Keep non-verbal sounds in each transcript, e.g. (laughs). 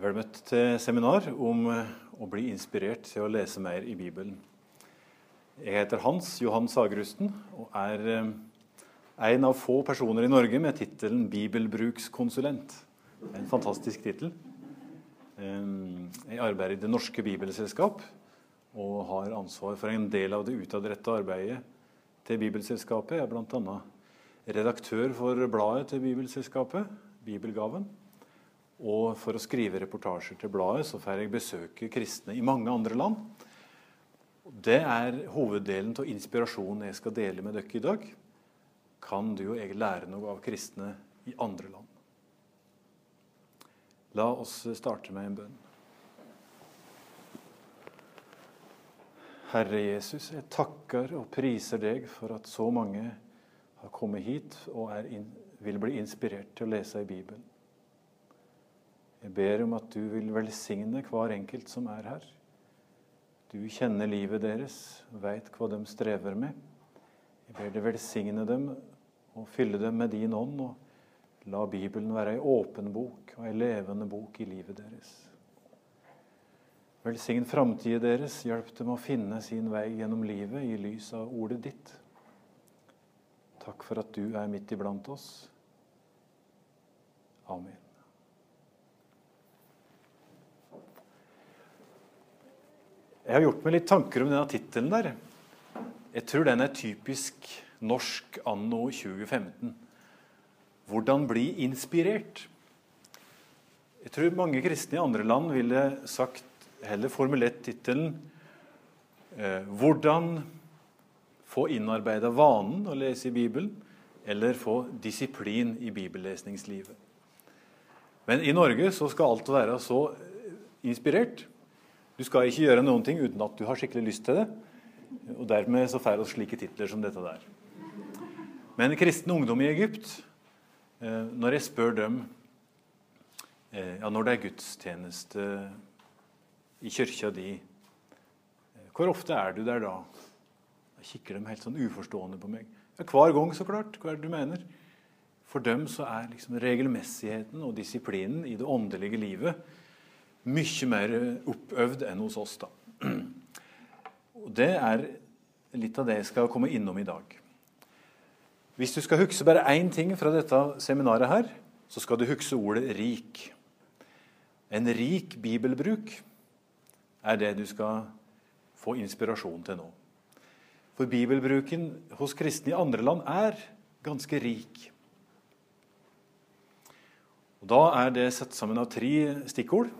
Vel møtt til seminar om eh, å bli inspirert til å lese mer i Bibelen. Jeg heter Hans Johan Sagerusten og er eh, en av få personer i Norge med tittelen bibelbrukskonsulent. En fantastisk tittel. Eh, jeg arbeider i Det Norske Bibelselskap og har ansvar for en del av det utadrettede arbeidet til Bibelselskapet. Jeg er bl.a. redaktør for bladet til Bibelselskapet, Bibelgaven. Og for å skrive reportasjer til bladet så får jeg besøke kristne i mange andre land. Det er hoveddelen av inspirasjonen jeg skal dele med dere i dag. Kan du og jeg lære noe av kristne i andre land? La oss starte med en bønn. Herre Jesus, jeg takker og priser deg for at så mange har kommet hit og in, vil bli inspirert til å lese i Bibelen. Jeg ber om at du vil velsigne hver enkelt som er her. Du kjenner livet deres, veit hva de strever med. Jeg ber deg velsigne dem og fylle dem med din ånd, og la Bibelen være ei åpen bok og ei levende bok i livet deres. Velsign framtida deres, hjelp dem å finne sin vei gjennom livet i lys av ordet ditt. Takk for at du er midt iblant oss. Amen. Jeg har gjort meg litt tanker om denne tittelen der. Jeg tror den er typisk norsk anno 2015. Hvordan bli inspirert? Jeg tror mange kristne i andre land ville sagt, heller formulert tittelen eh, 'Hvordan få innarbeida vanen å lese i Bibelen', eller 'få disiplin i bibellesningslivet'. Men i Norge så skal alt være så inspirert du skal ikke gjøre noen ting uten at du har skikkelig lyst til det. Og Dermed så får vi slike titler som dette der. Men kristen ungdom i Egypt, eh, når jeg spør dem eh, ja, når det er gudstjeneste i kirka di, eh, hvor ofte er du der da? Da kikker de helt sånn uforstående på meg. Ja, hver gang, så klart. Hva er det du mener? For dem så er liksom regelmessigheten og disiplinen i det åndelige livet mye mer oppøvd enn hos oss. da. Og Det er litt av det jeg skal komme innom i dag. Hvis du skal huske bare én ting fra dette seminaret, her, så skal du huske ordet 'rik'. En rik bibelbruk er det du skal få inspirasjon til nå. For bibelbruken hos kristne i andre land er ganske rik. Og Da er det satt sammen av tre stikkord.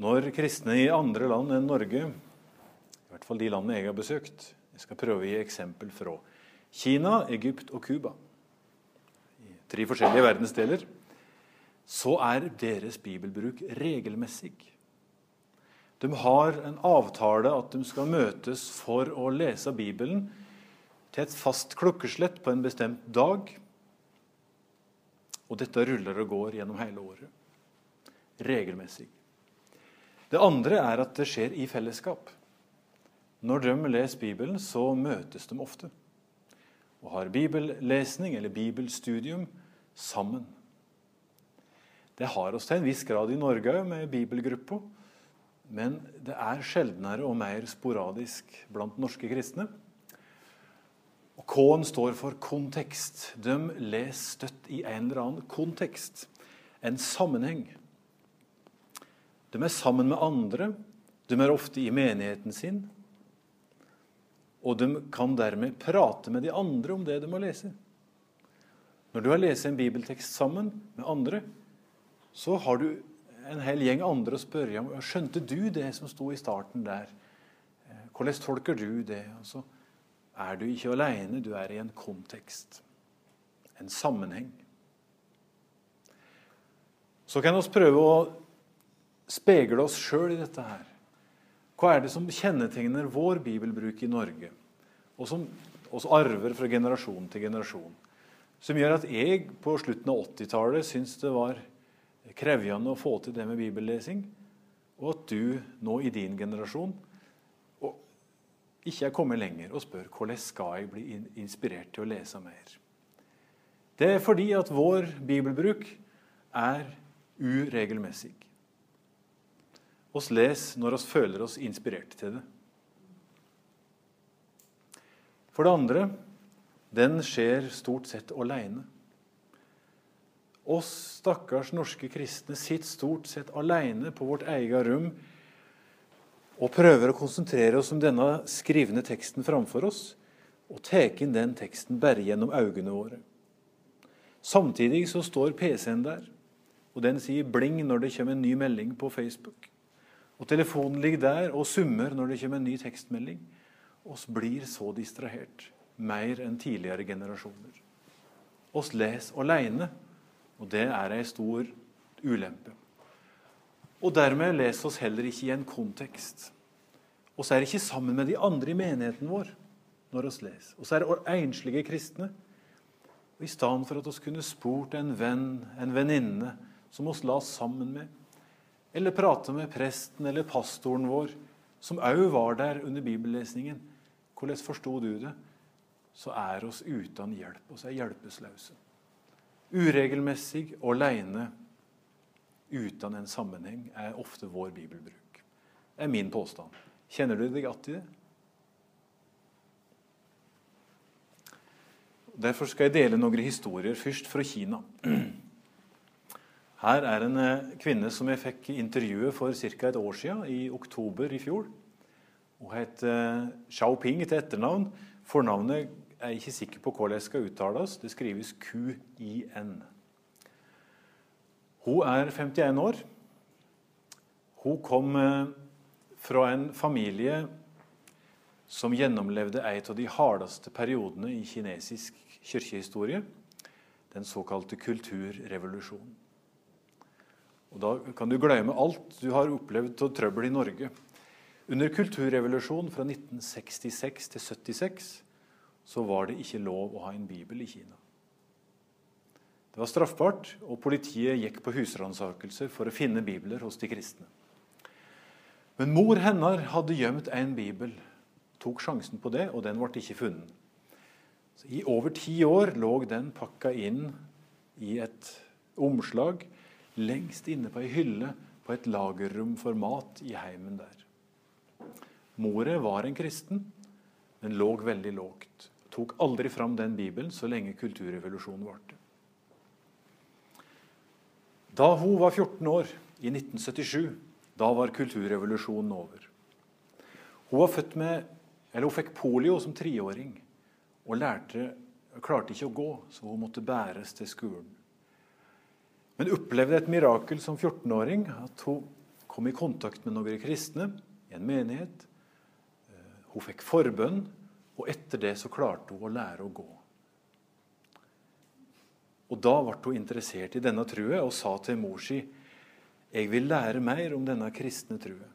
Når kristne i andre land enn Norge, i hvert fall de landene jeg har besøkt Jeg skal prøve å gi eksempel fra Kina, Egypt og Cuba. I tre forskjellige verdensdeler. Så er deres bibelbruk regelmessig. De har en avtale at de skal møtes for å lese Bibelen til et fast klokkeslett på en bestemt dag. Og dette ruller og går gjennom hele året. Regelmessig. Det andre er at det skjer i fellesskap. Når de leser Bibelen, så møtes de ofte og har bibellesning eller bibelstudium sammen. Det har oss til en viss grad i Norge med bibelgruppa, men det er sjeldnere og mer sporadisk blant norske kristne. K-en står for kontekst. De leser støtt i en eller annen kontekst, en sammenheng. De er sammen med andre, de er ofte i menigheten sin. Og de kan dermed prate med de andre om det de må lese. Når du har lest en bibeltekst sammen med andre, så har du en hel gjeng andre å spørre om. Skjønte du det som sto i starten der? Eh, hvordan tolker du det? Og så er du ikke alene, du er i en kontekst. En sammenheng. Så kan vi prøve å speile oss sjøl i dette her. Hva er det som kjennetegner vår bibelbruk i Norge, og som oss arver fra generasjon til generasjon? Som gjør at jeg på slutten av 80-tallet syns det var krevende å få til det med bibellesing, og at du nå i din generasjon ikke er kommet lenger og spør hvordan skal jeg bli inspirert til å lese mer. Det er fordi at vår bibelbruk er uregelmessig. Oss les når oss føler oss inspirert til det. For det andre den skjer stort sett aleine. Oss stakkars norske kristne sitter stort sett aleine på vårt eget rom og prøver å konsentrere oss om denne skrivne teksten framfor oss og tar inn den teksten bare gjennom øynene våre. Samtidig så står PC-en der, og den sier bling når det kommer en ny melding på Facebook. Og telefonen ligger der og summer når det kommer en ny tekstmelding. Oss blir så distrahert, mer enn tidligere generasjoner. Oss leser alene, og det er ei stor ulempe. Og dermed leser oss heller ikke i en kontekst. Og så er ikke sammen med de andre i menigheten vår når oss leser. Og så er det enslige kristne. Og I stedet for at oss kunne spurt en venn, en venninne, som oss la sammen med, eller prate med presten eller pastoren vår, som òg var der under bibellesningen Hvordan forsto du det? Så er oss uten hjelp. Vi er hjelpeløse. Uregelmessig og aleine uten en sammenheng er ofte vår bibelbruk. Det er min påstand. Kjenner du deg igjen i det? Derfor skal jeg dele noen historier, først fra Kina. Her er en eh, kvinne som jeg fikk intervjue for ca. et år siden, i oktober i fjor. Hun heter eh, Xiaoping til etternavn. Fornavnet er jeg ikke sikker på hvordan det skal uttales. Det skrives QIN. Hun er 51 år. Hun kom eh, fra en familie som gjennomlevde en av de hardeste periodene i kinesisk kirkehistorie, den såkalte kulturrevolusjonen. Og Da kan du glemme alt du har opplevd av trøbbel i Norge. Under kulturrevolusjonen fra 1966 til 1976 så var det ikke lov å ha en bibel i Kina. Det var straffbart, og politiet gikk på husransakelser for å finne bibler hos de kristne. Men mor hennes hadde gjemt en bibel, tok sjansen på det, og den ble ikke funnet. Så I over ti år lå den pakka inn i et omslag lengst inne på ei hylle på et lagerrom for mat i heimen der. Moret var en kristen, men lå veldig lågt. Tok aldri fram den bibelen så lenge kulturrevolusjonen varte. Da hun var 14 år, i 1977, da var kulturrevolusjonen over. Hun, med, hun fikk polio som treåring og lærte, klarte ikke å gå, så hun måtte bæres til skolen. Men opplevde et mirakel som 14-åring, at hun kom i kontakt med noen kristne i en menighet. Eh, hun fikk forbønn, og etter det så klarte hun å lære å gå. Og Da ble hun interessert i denne trua og sa til mor si jeg vil lære mer om denne kristne trua.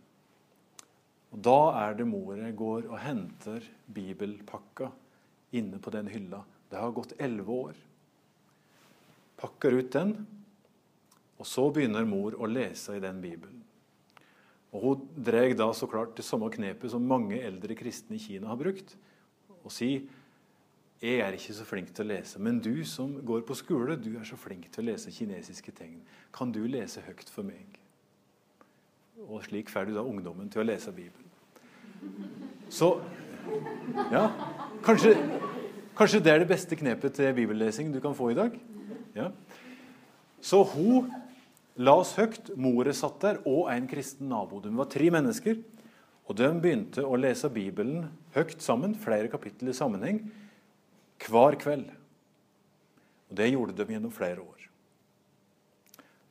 Og Da er det moret går og henter bibelpakka inne på den hylla. Det har gått elleve år. Pakker ut den, og så begynner mor å lese i den bibelen. Og Hun drar da så klart det samme knepet som mange eldre kristne i Kina har brukt, og sier jeg er ikke så flink til å lese, men du som går på skole, du er så flink til å lese kinesiske tegn. Kan du lese høyt for meg? Og slik får du da ungdommen til å lese Bibelen. Så ja, kanskje, kanskje, det er det beste knepet til bibellesing du kan få i dag? Ja. Så hun la oss høyt. Moret satt der, og en kristen nabo. De var tre mennesker. Og de begynte å lese Bibelen høyt sammen, flere kapittel i sammenheng, hver kveld. Og Det gjorde de gjennom flere år.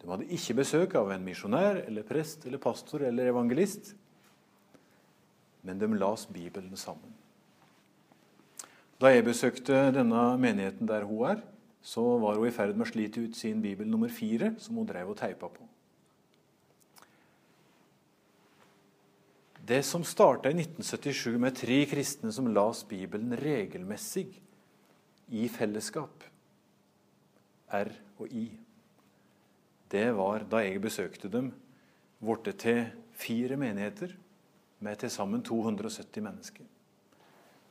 De hadde ikke besøk av en misjonær eller prest eller pastor eller evangelist men de las Bibelen sammen. Da jeg besøkte denne menigheten der hun er, så var hun i ferd med å slite ut sin bibel nummer fire, som hun drev og teipa på. Det som starta i 1977 med tre kristne som las Bibelen regelmessig i fellesskap, R og I, det var da jeg besøkte dem, blitt til fire menigheter med til sammen 270 mennesker.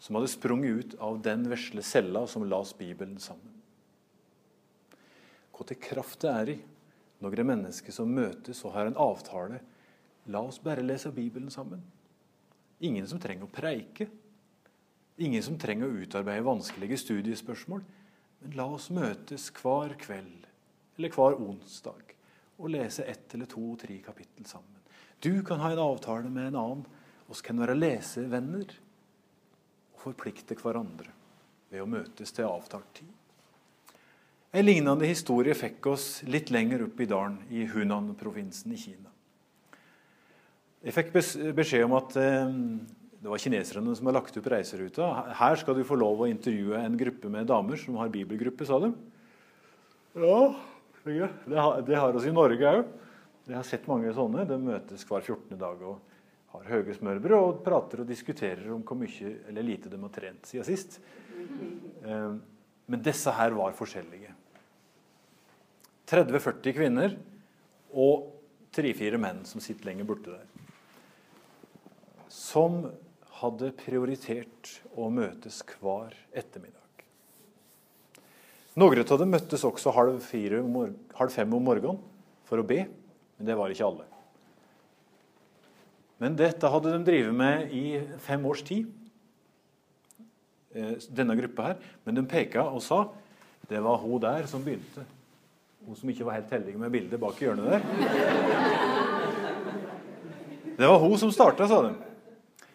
Som hadde sprunget ut av den vesle cella som las Bibelen sammen. Hva til kraft det er i noen mennesker som møtes og har en avtale La oss bare lese Bibelen sammen. Ingen som trenger å preike. Ingen som trenger å utarbeide vanskelige studiespørsmål. Men la oss møtes hver kveld eller hver onsdag og lese ett eller to tre kapittel sammen. Du kan ha en avtale med en annen. Vi kan være lesevenner og forplikte hverandre ved å møtes til avtalt tid. En lignende historie fikk oss litt lenger opp i dalen, i Hunan-provinsen i Kina. Jeg fikk beskjed om at eh, det var kineserne som har lagt opp reiseruta. Her skal du få lov å intervjue en gruppe med damer som har bibelgruppe, sa de. Ja, det har, det har oss i Norge òg. Jeg har sett mange sånne. De møtes hver 14. dag og har høye smørbrød og prater og diskuterer om hvor mye eller lite de har trent siden sist. Eh, men disse her var forskjellige. 30-40 kvinner og 3-4 menn som sitter lenger borte der. Som hadde prioritert å møtes hver ettermiddag. Noen av dem møttes også halv, fire, halv fem om morgenen for å be, men det var ikke alle. Men dette hadde de drevet med i fem års tid, eh, denne gruppa her. Men de peka og sa det var hun der som begynte. Hun som ikke var helt heldig med bildet bak i hjørnet der. (laughs) Det var hun som starta, sa de.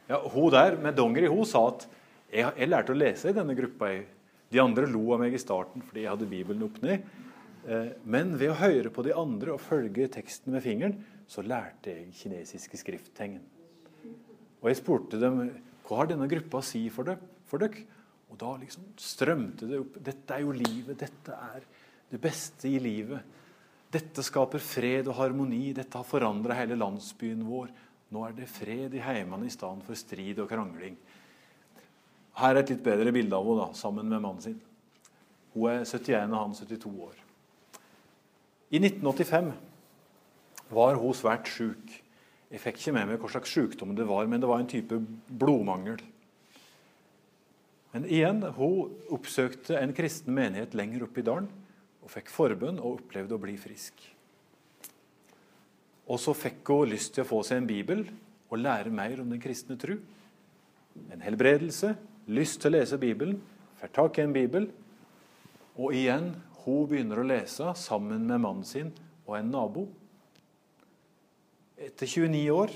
Ja, hun der med dongeri hun sa at jeg, jeg lærte å lese i denne gruppa. De andre lo av meg i starten fordi jeg hadde Bibelen opp ned. Eh, men ved å høre på de andre og følge teksten med fingeren, så lærte jeg kinesiske skrifttegn. Og jeg spurte dem hva har denne gruppa å si for, dere? Og da liksom strømte det opp. Dette er jo livet. Dette er det beste i livet. Dette skaper fred og harmoni. Dette har forandra hele landsbyen vår. Nå er det fred i heimene i stedet for strid og krangling. Her er et litt bedre bilde av henne da, sammen med mannen sin. Hun er 71 og han 72 år. I 1985 var hun svært sjuk. Jeg fikk ikke med meg hva slags sykdom det var, men det var en type blodmangel. Men igjen, hun oppsøkte en kristen menighet lenger oppe i dalen og fikk forbønn og opplevde å bli frisk. Og så fikk hun lyst til å få seg en bibel og lære mer om den kristne tru. En helbredelse, lyst til å lese Bibelen, får tak i en bibel. Og igjen, hun begynner å lese sammen med mannen sin og en nabo. Etter 29 år,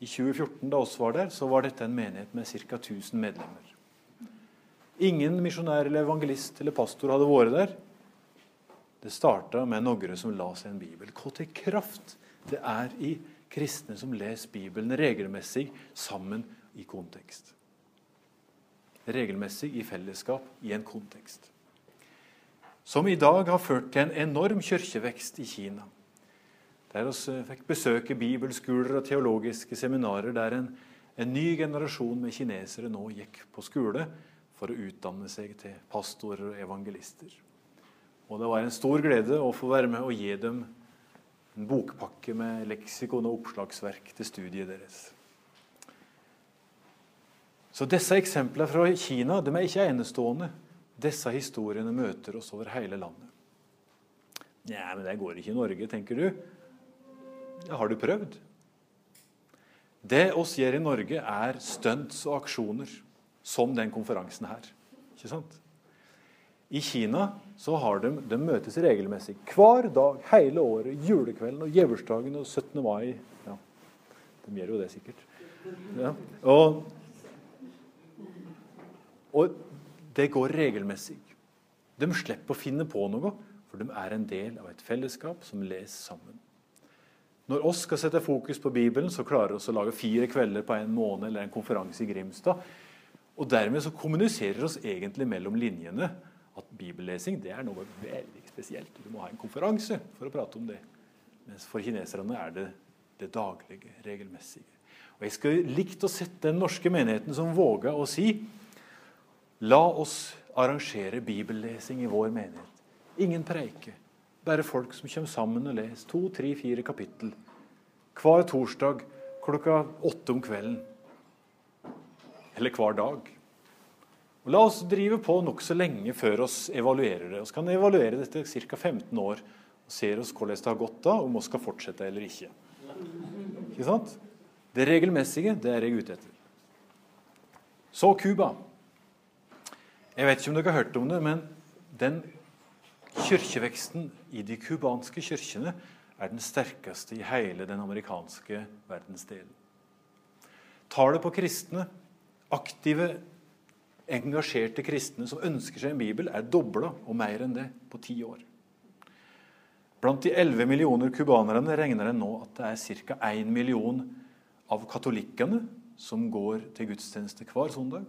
i 2014 da oss var der, så var dette en menighet med ca. 1000 medlemmer. Ingen misjonær eller evangelist eller pastor hadde vært der. Det starta med noen som la seg en bibel. Hva til kraft det er i kristne som leser Bibelen regelmessig sammen i kontekst. Regelmessig i fellesskap i en kontekst. Som i dag har ført til en enorm kirkevekst i Kina. Der vi fikk besøke bibelskoler og teologiske seminarer der en, en ny generasjon med kinesere nå gikk på skole for å utdanne seg til pastorer og evangelister. Og det var en stor glede å få være med og gi dem en bokpakke med leksikon og oppslagsverk til studiet deres. Så disse eksemplene fra Kina de er ikke enestående. Disse historiene møter oss over hele landet. Nja, men det går ikke i Norge, tenker du. Ja, har du prøvd? Det oss gjør i Norge, er stunts og aksjoner, som den konferansen her. Ikke sant? I Kina så har de, de møtes regelmessig hver dag hele året. Julekvelden og djevursdagen og 17. mai. Ja, De gjør jo det sikkert. Ja. Og, og det går regelmessig. De slipper å finne på noe, for de er en del av et fellesskap som leser sammen. Når oss skal sette fokus på Bibelen, så klarer vi å lage fire kvelder på en måned eller en konferanse i Grimstad. Og dermed så kommuniserer oss egentlig mellom linjene at bibellesing det er noe veldig spesielt. Du må ha en konferanse for å prate om det. Mens for kineserne er det det daglige, regelmessige. Og Jeg skulle likt å sette den norske menigheten som våga å si La oss arrangere bibellesing i vår menighet. Ingen preike. Bare folk som kommer sammen og leser to, tre, fire kapittel hver torsdag klokka åtte om kvelden. Eller hver dag. La oss drive på nokså lenge før oss evaluerer det. Vi kan evaluere dette ca. 15 år og ser oss hvordan det har gått da, om vi skal fortsette eller ikke. Ikke sant? Det regelmessige, det er jeg ute etter. Så Cuba. Jeg vet ikke om dere har hørt om det, men den kirkeveksten i de cubanske kirkene er den sterkeste i hele den amerikanske verdensdelen. Tallet på kristne, aktive, engasjerte kristne som ønsker seg en bibel, er dobla og mer enn det på ti år. Blant de 11 millioner cubanerne regner en nå at det er ca. 1 million av katolikkene som går til gudstjeneste hver søndag,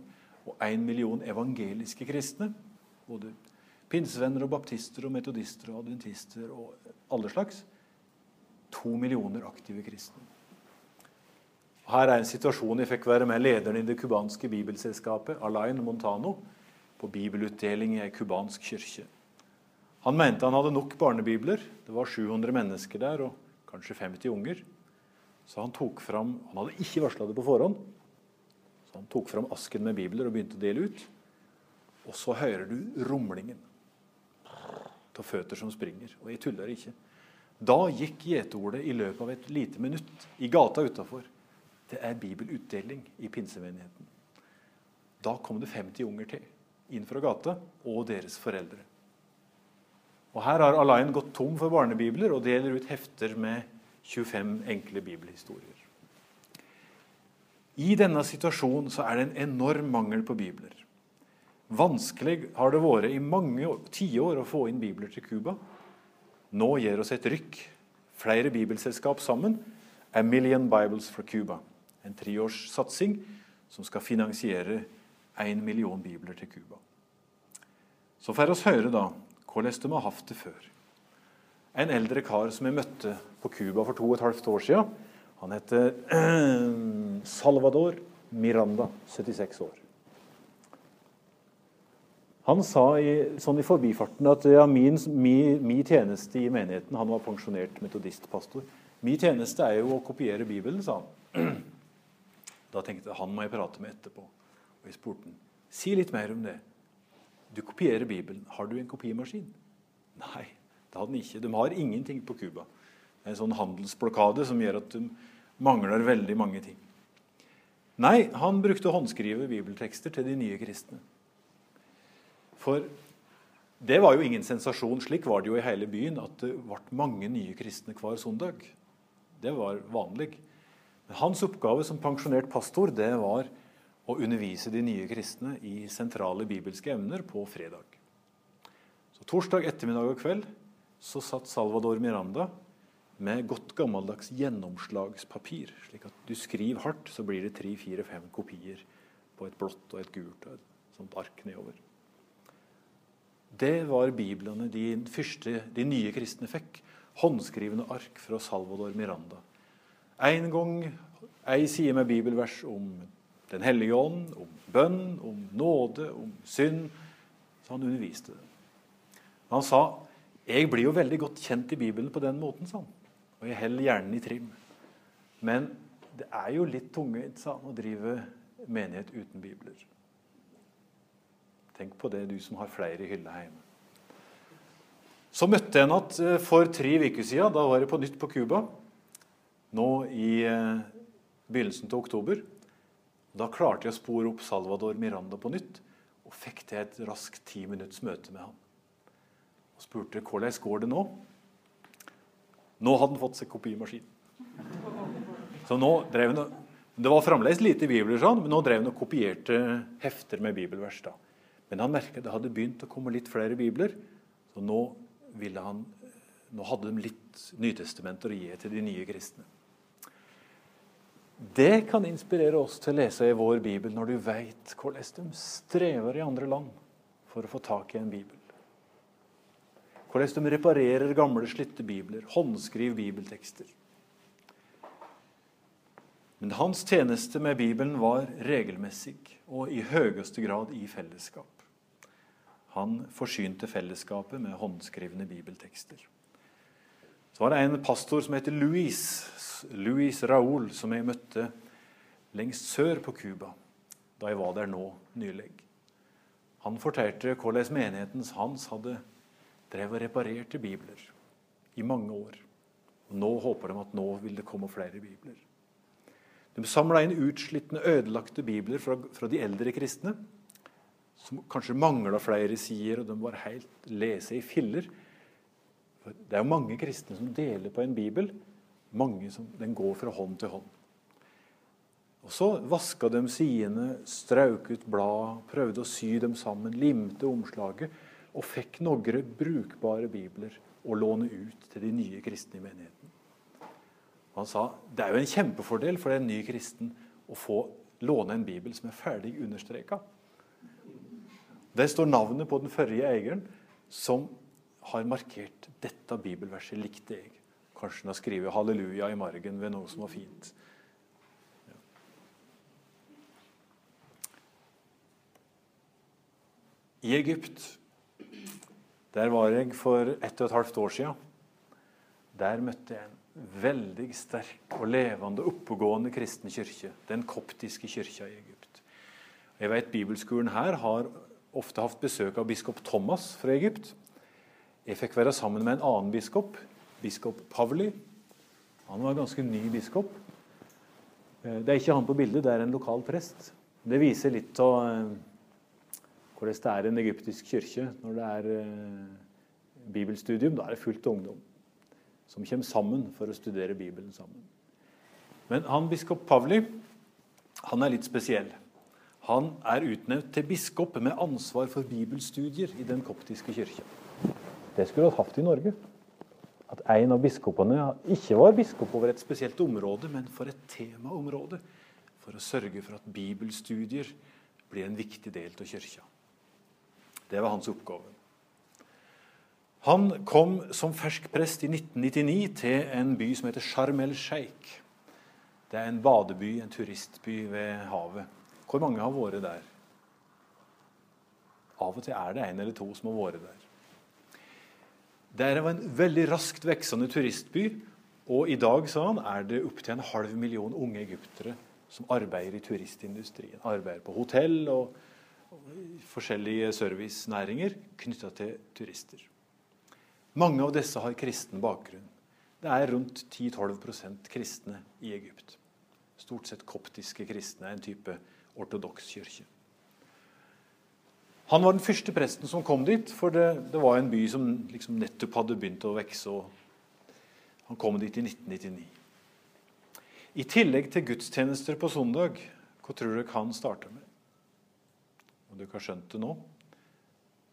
og 1 million evangeliske kristne. Både pinsevenner og baptister og metodister og adventister og alle slags. To millioner aktive kristne. Her er en situasjon jeg fikk være med lederen i det cubanske bibelselskapet, Alain Montano, på bibelutdeling i ei cubansk kirke. Han mente han hadde nok barnebibler. Det var 700 mennesker der og kanskje 50 unger. Så han tok fram Han hadde ikke varsla det på forhånd. Så han tok fram asken med bibler og begynte å dele ut. Og så hører du rumlingen av føtter som springer. Og jeg tuller ikke. Da gikk gjeteordet i løpet av et lite minutt i gata utafor. Det er bibelutdeling i pinsemenigheten. Da kom det 50 unger til inn fra gata, og deres foreldre. Og Her har Alain gått tom for barnebibler og deler ut hefter med 25 enkle bibelhistorier. I denne situasjonen så er det en enorm mangel på bibler. Vanskelig har det vært i mange tiår å få inn bibler til Cuba. Nå gir oss et rykk. Flere bibelselskap sammen. A Million Bibles for Cuba. En treårssatsing som skal finansiere én million bibler til Cuba. Så får oss høre da hvordan de har hatt det før. En eldre kar som jeg møtte på Cuba for to og et halvt år siden. Han heter (clears throat) Salvador Miranda, 76 år. Han sa i, sånn i forbifarten at ja, min, min, min, tjeneste i menigheten Han var pensjonert metodistpastor. Min tjeneste er jo å kopiere Bibelen, sa han. (clears throat) Da tenkte jeg han må jeg prate med etterpå. Og jeg spurte han si litt mer om det. Du kopierer Bibelen. Har du en kopimaskin? Nei, det hadde han ikke. De har ingenting på Cuba. Det er en sånn handelsblokade som gjør at de mangler veldig mange ting. Nei, han brukte å håndskrive bibeltekster til de nye kristne. For det var jo ingen sensasjon. Slik var det jo i hele byen at det ble mange nye kristne hver søndag. Det var vanlig. Hans oppgave som pensjonert pastor det var å undervise de nye kristne i sentrale bibelske emner på fredag. Så Torsdag ettermiddag og kveld så satt Salvador Miranda med godt gammeldags gjennomslagspapir. slik at du skriver hardt, så blir det tre, fire, fem kopier på et blått og et gult og et sånt ark nedover. Det var biblene de, første, de nye kristne fikk. Håndskrivende ark fra Salvador Miranda. En gang ei side med bibelvers om Den hellige ånd, om bønn, om nåde, om synd. Så han underviste det. Han sa jeg blir jo veldig godt kjent i Bibelen på den måten, sa han. Og jeg holder hjernen i trim. Men det er jo litt tungvint å drive menighet uten bibler. Tenk på det, du som har flere i hylla hjemme. Så møtte jeg henne igjen for tre uker siden. Da var jeg på nytt på Cuba. Nå i eh, begynnelsen til oktober. Da klarte jeg å spore opp Salvador Miranda på nytt og fikk til et raskt ti minutts møte med han. Og spurte hvordan går det nå. Nå hadde han fått seg kopimaskin. Så nå drev han, Det var fremdeles lite bibler, sånn, men nå drev han og kopierte hefter med bibelvers. da. Men han merket det hadde begynt å komme litt flere bibler, så nå, han, nå hadde de litt Nytestamenter å gi til de nye kristne. Det kan inspirere oss til å lese i vår bibel når du veit hvordan de strever i andre land for å få tak i en bibel. Hvordan de reparerer gamle, slitte bibler, håndskriver bibeltekster. Men hans tjeneste med Bibelen var regelmessig og i høyeste grad i fellesskap. Han forsynte fellesskapet med håndskrevne bibeltekster. Så var det en pastor som heter Louis, Louis Raoul, som jeg møtte lengst sør på Cuba da jeg var der nå nylig. Han fortalte hvordan menigheten hans hadde drevet og reparerte bibler i mange år. Og Nå håper de at nå vil det komme flere bibler. De samla inn utslitne, ødelagte bibler fra, fra de eldre kristne, som kanskje mangla flere sider, og de var helt lese i filler. Det er jo mange kristne som deler på en bibel. Mange som, Den går fra hånd til hånd. Og Så vaska de sidene, strauk ut blad, prøvde å sy dem sammen, limte omslaget og fikk noen brukbare bibler å låne ut til de nye kristne i menigheten. Han sa det er jo en kjempefordel for en ny kristen å få låne en bibel som er ferdig understreka. Der står navnet på den forrige eieren, som har markert 'dette bibelverset likte jeg'. Kanskje hun har skrevet 'halleluja' i margen ved noe som var fint. I Egypt der var jeg for ett og et halvt år siden. Der møtte jeg en veldig sterk og levende, oppegående kristen kirke. Den koptiske kirka i Egypt. Jeg vet Bibelskolen her har ofte hatt besøk av biskop Thomas fra Egypt. Jeg fikk være sammen med en annen biskop, biskop Pavli. Han var en ganske ny biskop. Eh, det er ikke han på bildet, det er en lokal prest. Det viser litt av eh, hvordan det er en egyptisk kirke når det er eh, bibelstudium. Da er det fullt av ungdom som kommer sammen for å studere Bibelen sammen. Men han biskop Pavli han er litt spesiell. Han er utnevnt til biskop med ansvar for bibelstudier i den koptiske kirka. Det skulle vi hatt i Norge. At en av biskopene ikke var biskop over et spesielt område, men for et temaområde. For å sørge for at bibelstudier blir en viktig del av kirka. Det var hans oppgave. Han kom som fersk prest i 1999 til en by som heter Sharm el Sheikh. Det er en badeby, en turistby ved havet. Hvor mange har vært der? Av og til er det en eller to som har vært der. Det var en veldig raskt veksende turistby. Og i dag sa han, er det opptil en halv million unge egyptere som arbeider i turistindustrien. Arbeider på hotell og forskjellige servicenæringer knytta til turister. Mange av disse har kristen bakgrunn. Det er rundt 10-12% kristne i Egypt. Stort sett koptiske kristne, en type ortodoks kirke. Han var den første presten som kom dit, for det, det var en by som liksom nettopp hadde begynt å vokse. Han kom dit i 1999. I tillegg til gudstjenester på søndag, hva tror dere han starta med? og dere har skjønt det nå,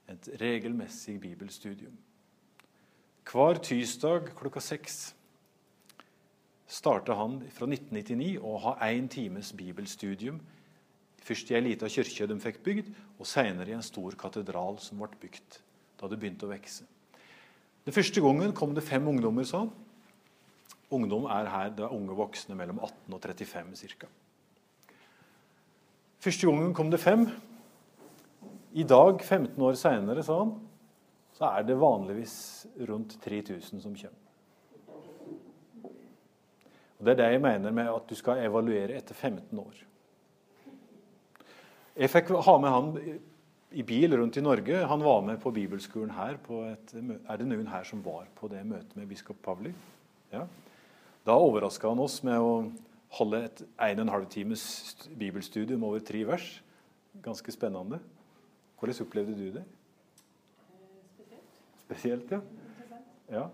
et regelmessig bibelstudium. Hver tirsdag klokka seks starta han fra 1999 å ha én times bibelstudium. Først i ei lita kirke de fikk bygd, og senere i en stor katedral som ble bygd da det begynte å vokse. Den første gangen kom det fem ungdommer, sa han. Ungdom er her det er unge voksne mellom 18 og 35 ca. Første gangen kom det fem. I dag, 15 år seinere, sa han, så er det vanligvis rundt 3000 som kommer. Og Det er det jeg mener med at du skal evaluere etter 15 år. Jeg fikk ha med han i bil rundt i Norge. Han var med på bibelskolen her. Et, er det noen her som var på det møtet med biskop Pavli? Ja. Da overraska han oss med å holde et 1 12 times bibelstudium over tre vers. Ganske spennende. Hvordan opplevde du det? Spesielt. ja. ja.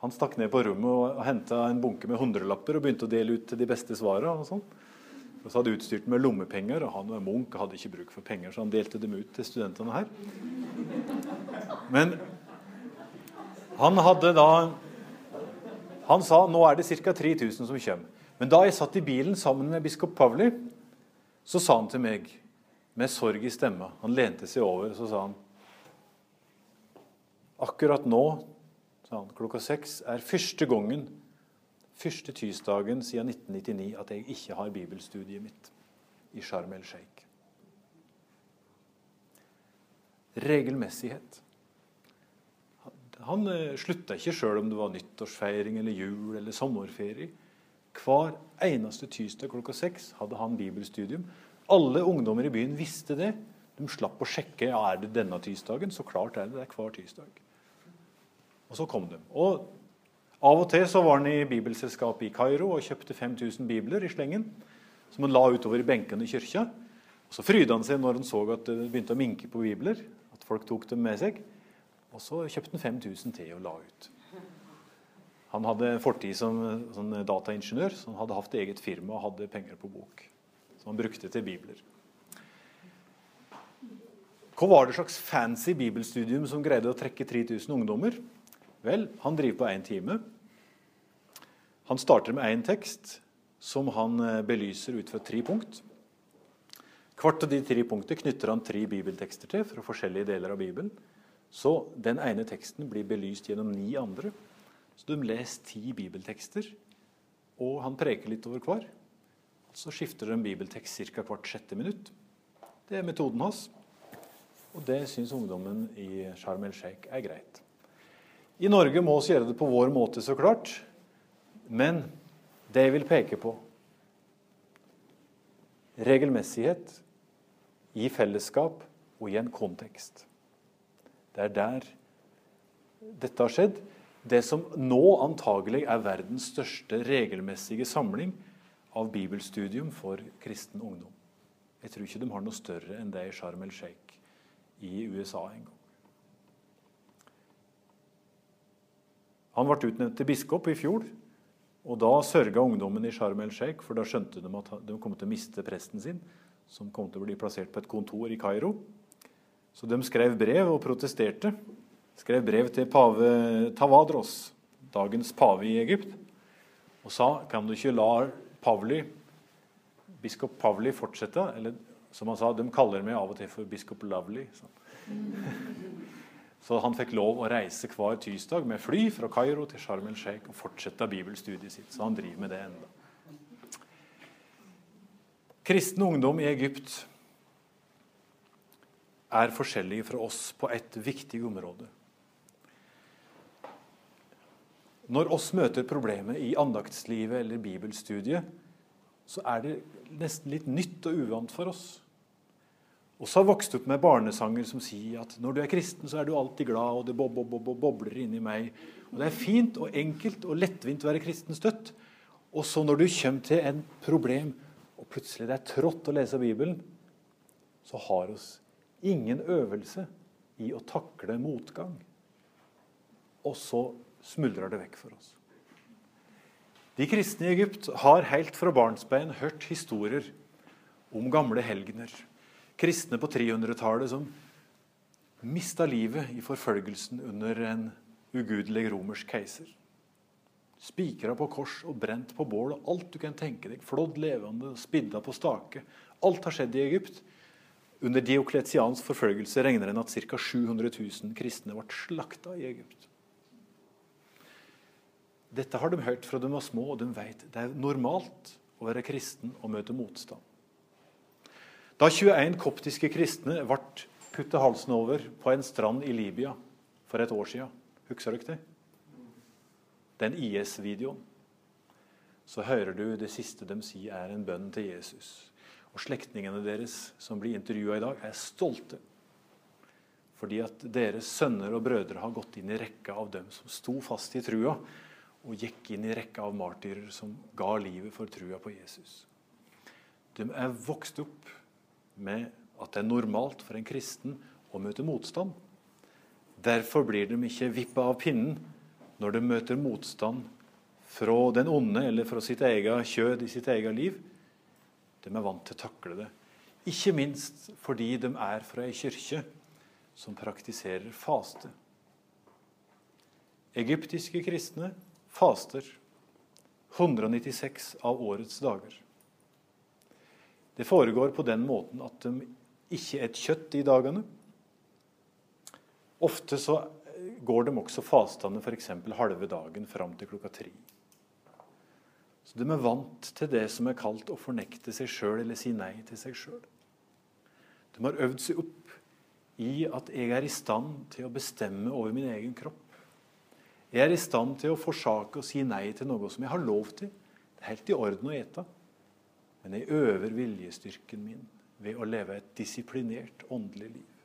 Han stakk ned på rommet og henta en bunke med hundrelapper og begynte å dele ut de beste svara. Og sånn. Og så hadde utstyrt med lommepenger, og han var munk og hadde ikke bruk for penger, så han delte dem ut til studentene her. Men han hadde da Han sa nå er det ca. 3000 som kommer. Men da jeg satt i bilen sammen med biskop Pavli, så sa han til meg med sorg i stemma. Han lente seg over så sa han, Akkurat nå, sa han, klokka seks, er første gangen, første tirsdagen siden 1999 at jeg ikke har bibelstudiet mitt i Sharm el Sheikh. Regelmessighet. Han eh, slutta ikke sjøl om det var nyttårsfeiring eller jul eller sommerferie. Hver eneste tirsdag klokka seks hadde han bibelstudium. Alle ungdommer i byen visste det. De slapp å sjekke ja, er det denne tirsdagen. Så klart er det det er hver tirsdag. Og så kom de. Og Av og til så var han i bibelselskapet i Kairo og kjøpte 5000 bibler i slengen. som han la utover i benkene i kyrkja. Og Så fryda han seg når han så at det begynte å minke på bibler. At folk tok dem med seg. Og så kjøpte han 5000 til og la ut. Han hadde fortid som sånn dataingeniør, så han hadde hatt eget firma og hadde penger på bok. Som han brukte til bibler. Hva var det slags fancy bibelstudium som greide å trekke 3000 ungdommer? Vel, han driver på én time. Han starter med én tekst som han eh, belyser ut fra tre punkt. Hvert av de tre punktene knytter han tre bibeltekster til fra forskjellige deler av Bibelen. Så den ene teksten blir belyst gjennom ni andre. Så de leser ti bibeltekster, og han preker litt over hver. Så skifter de bibeltekst ca. hvert sjette minutt. Det er metoden hans. Og det syns ungdommen i Sharm el Sheikh er greit. I Norge må vi gjøre det på vår måte, så klart. Men det jeg vil peke på regelmessighet i fellesskap og i en kontekst. Det er der dette har skjedd. Det som nå antagelig er verdens største regelmessige samling av bibelstudium for kristen ungdom. Jeg tror ikke de har noe større enn det i Sharm el Sheikh i USA en Han ble utnevnt til biskop i fjor. og Da sørga ungdommen i Sharm el Sheikh, for da skjønte de at de kom til å miste presten sin som kom til å bli plassert på et kontor i Kairo. Så de skrev brev og protesterte. Skrev brev til pave Tawadros, dagens pave i Egypt, og sa kan du ikke la Pavli, biskop Pavli fortsette? Eller som han sa, de kaller meg av og til for biskop Lovely. Så. (laughs) så han fikk lov å reise hver tirsdag med fly fra Kairo til Sharm el Sheikh og fortsette bibelstudiet sitt. Så han driver med det enda. Kristen ungdom i Egypt er forskjellige fra oss på et viktig område. Når oss møter problemet i andaktslivet eller bibelstudiet, så er det nesten litt nytt og uvant for oss. Vi har vokst opp med barnesanger som sier at når du er kristen, så er du alltid glad, og det bob, bob, bob, bobler inni meg. Og Det er fint og enkelt og lettvint å være kristen støtt. Og så når du kommer til en problem og plutselig det er trått å lese Bibelen, så har oss ingen øvelse i å takle motgang. Og så smuldrer det vekk for oss. De kristne i Egypt har helt fra barnsbein hørt historier om gamle helgener. Kristne på 300-tallet som mista livet i forfølgelsen under en ugudelig romersk keiser. Spikra på kors og brent på bål og alt du kan tenke deg. Flådd levende, spidda på stake. Alt har skjedd i Egypt. Under Diokletians forfølgelse regner en at ca. 700 000 kristne ble slakta i Egypt. Dette har de hørt fra de var små, og de vet det er normalt å være kristen og møte motstand. Da 21 koptiske kristne ble putta halsen over på en strand i Libya for et år siden, husker dere det? den IS-videoen, så hører du det siste de sier, er en bønn til Jesus. Og slektningene deres som blir intervjua i dag, er stolte. Fordi at deres sønner og brødre har gått inn i rekka av dem som sto fast i trua, og gikk inn i rekka av martyrer som ga livet for trua på Jesus. De er vokst opp med at det er normalt for en kristen å møte motstand. Derfor blir de ikke vippa av pinnen når de møter motstand fra den onde eller fra sitt eget kjød i sitt eget liv, de er vant til å takle det. Ikke minst fordi de er fra ei kirke som praktiserer faste. Egyptiske kristne faster 196 av årets dager. Det foregår på den måten at de ikke et kjøtt i dagene. Ofte så går de også fastende f.eks. halve dagen fram til klokka tre. Så De er vant til det som er kalt å fornekte seg sjøl eller si nei til seg sjøl. De har øvd seg opp i at jeg er i stand til å bestemme over min egen kropp. Jeg er i stand til å forsake å si nei til noe som jeg har lov til. Det er helt i orden å ete. Men jeg øver viljestyrken min ved å leve et disiplinert åndelig liv.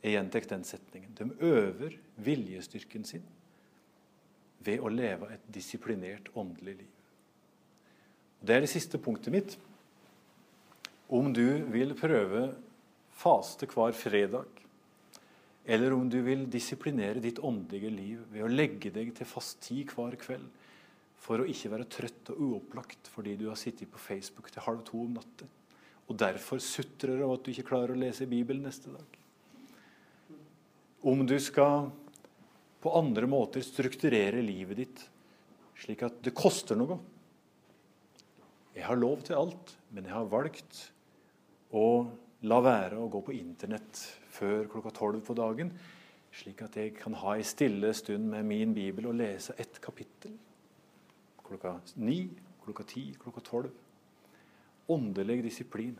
Jeg gjentar den setningen. De øver viljestyrken sin ved å leve et disiplinert åndelig liv. Det er det siste punktet mitt. Om du vil prøve faste hver fredag, eller om du vil disiplinere ditt åndelige liv ved å legge deg til fast tid hver kveld for å ikke være trøtt og uopplagt fordi du har sittet på Facebook til halv to om natta og derfor sutrer av at du ikke klarer å lese Bibelen neste dag. Om du skal på andre måter strukturere livet ditt slik at det koster noe. Jeg har lov til alt, men jeg har valgt å la være å gå på Internett før klokka tolv på dagen, slik at jeg kan ha ei stille stund med min bibel og lese ett kapittel. Klokka ni, klokka ti, klokka tolv. Åndelig disiplin.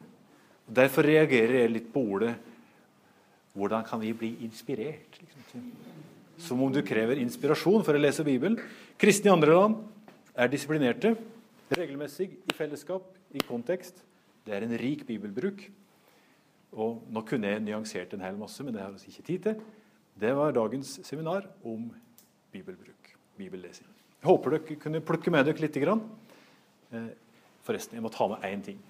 Derfor reagerer jeg litt på ordet 'Hvordan kan vi bli inspirert?' Liksom. Som om du krever inspirasjon for å lese Bibelen. Kristne i andre land er disiplinerte, regelmessig, i fellesskap, i kontekst. Det er en rik bibelbruk. Og nå kunne jeg nyansert en hel masse, men det har vi ikke tid til. Det var dagens seminar om bibelbruk, bibellesing. Jeg håper dere kunne plukke med dere litt. Eh, forresten, jeg må ta med én ting.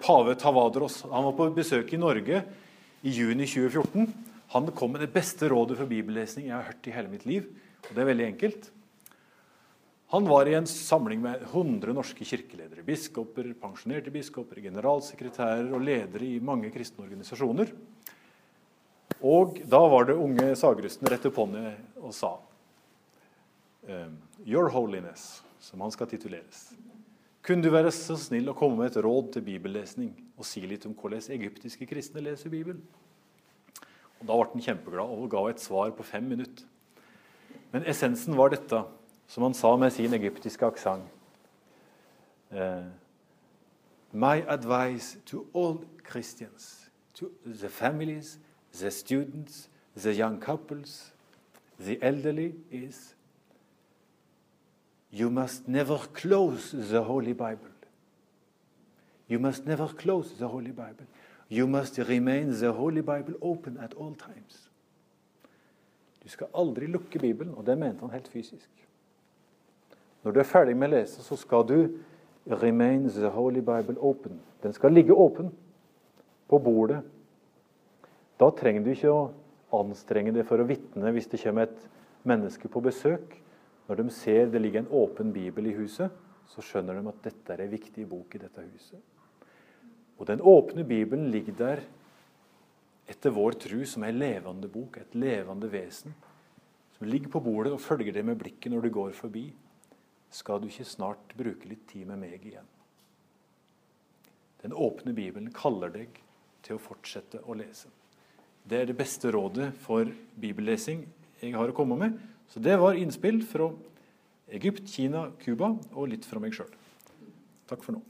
Pave Tavadros han var på besøk i Norge i juni 2014. Han kom med det beste rådet for bibellesning jeg har hørt i hele mitt liv. og Det er veldig enkelt. Han var i en samling med 100 norske kirkeledere. Biskoper, pensjonerte biskoper, generalsekretærer og ledere i mange kristne organisasjoner. Og da var det unge Sagrusten rett opp hånda og sa Your Holiness, som han skal tituleres. Kunne du være så snill å komme med et råd til bibellesning og si litt om hvordan egyptiske kristne leser Bibelen? Og Da ble han kjempeglad og ga et svar på fem minutter. Men essensen var dette som han sa med sin egyptiske aksent. Uh, my advice to all Christians, to the families, the students, the young couples, the elderly, is you must never close the Holy Bible. You must never close the Holy Bible. You must remain the Holy Bible open at all times. Du skal aldri lukke Bibelen, og det mente han helt fysisk. Når du er ferdig med å lese, så skal du remain the Holy Bible open. Den skal ligge åpen på bordet. Da trenger du ikke å anstrenge deg for å vitne hvis det kommer et menneske på besøk. Når de ser det ligger en åpen bibel i huset, så skjønner de at dette er en viktig bok i dette huset. Og den åpne bibelen ligger der etter vår tru som ei levende bok, et levende vesen. Som ligger på bordet og følger deg med blikket når du går forbi skal du ikke snart bruke litt tid med meg igjen? Den åpne Bibelen kaller deg til å fortsette å lese. Det er det beste rådet for bibellesing jeg har å komme med. Så det var innspill fra Egypt, Kina, Cuba og litt fra meg sjøl. Takk for nå.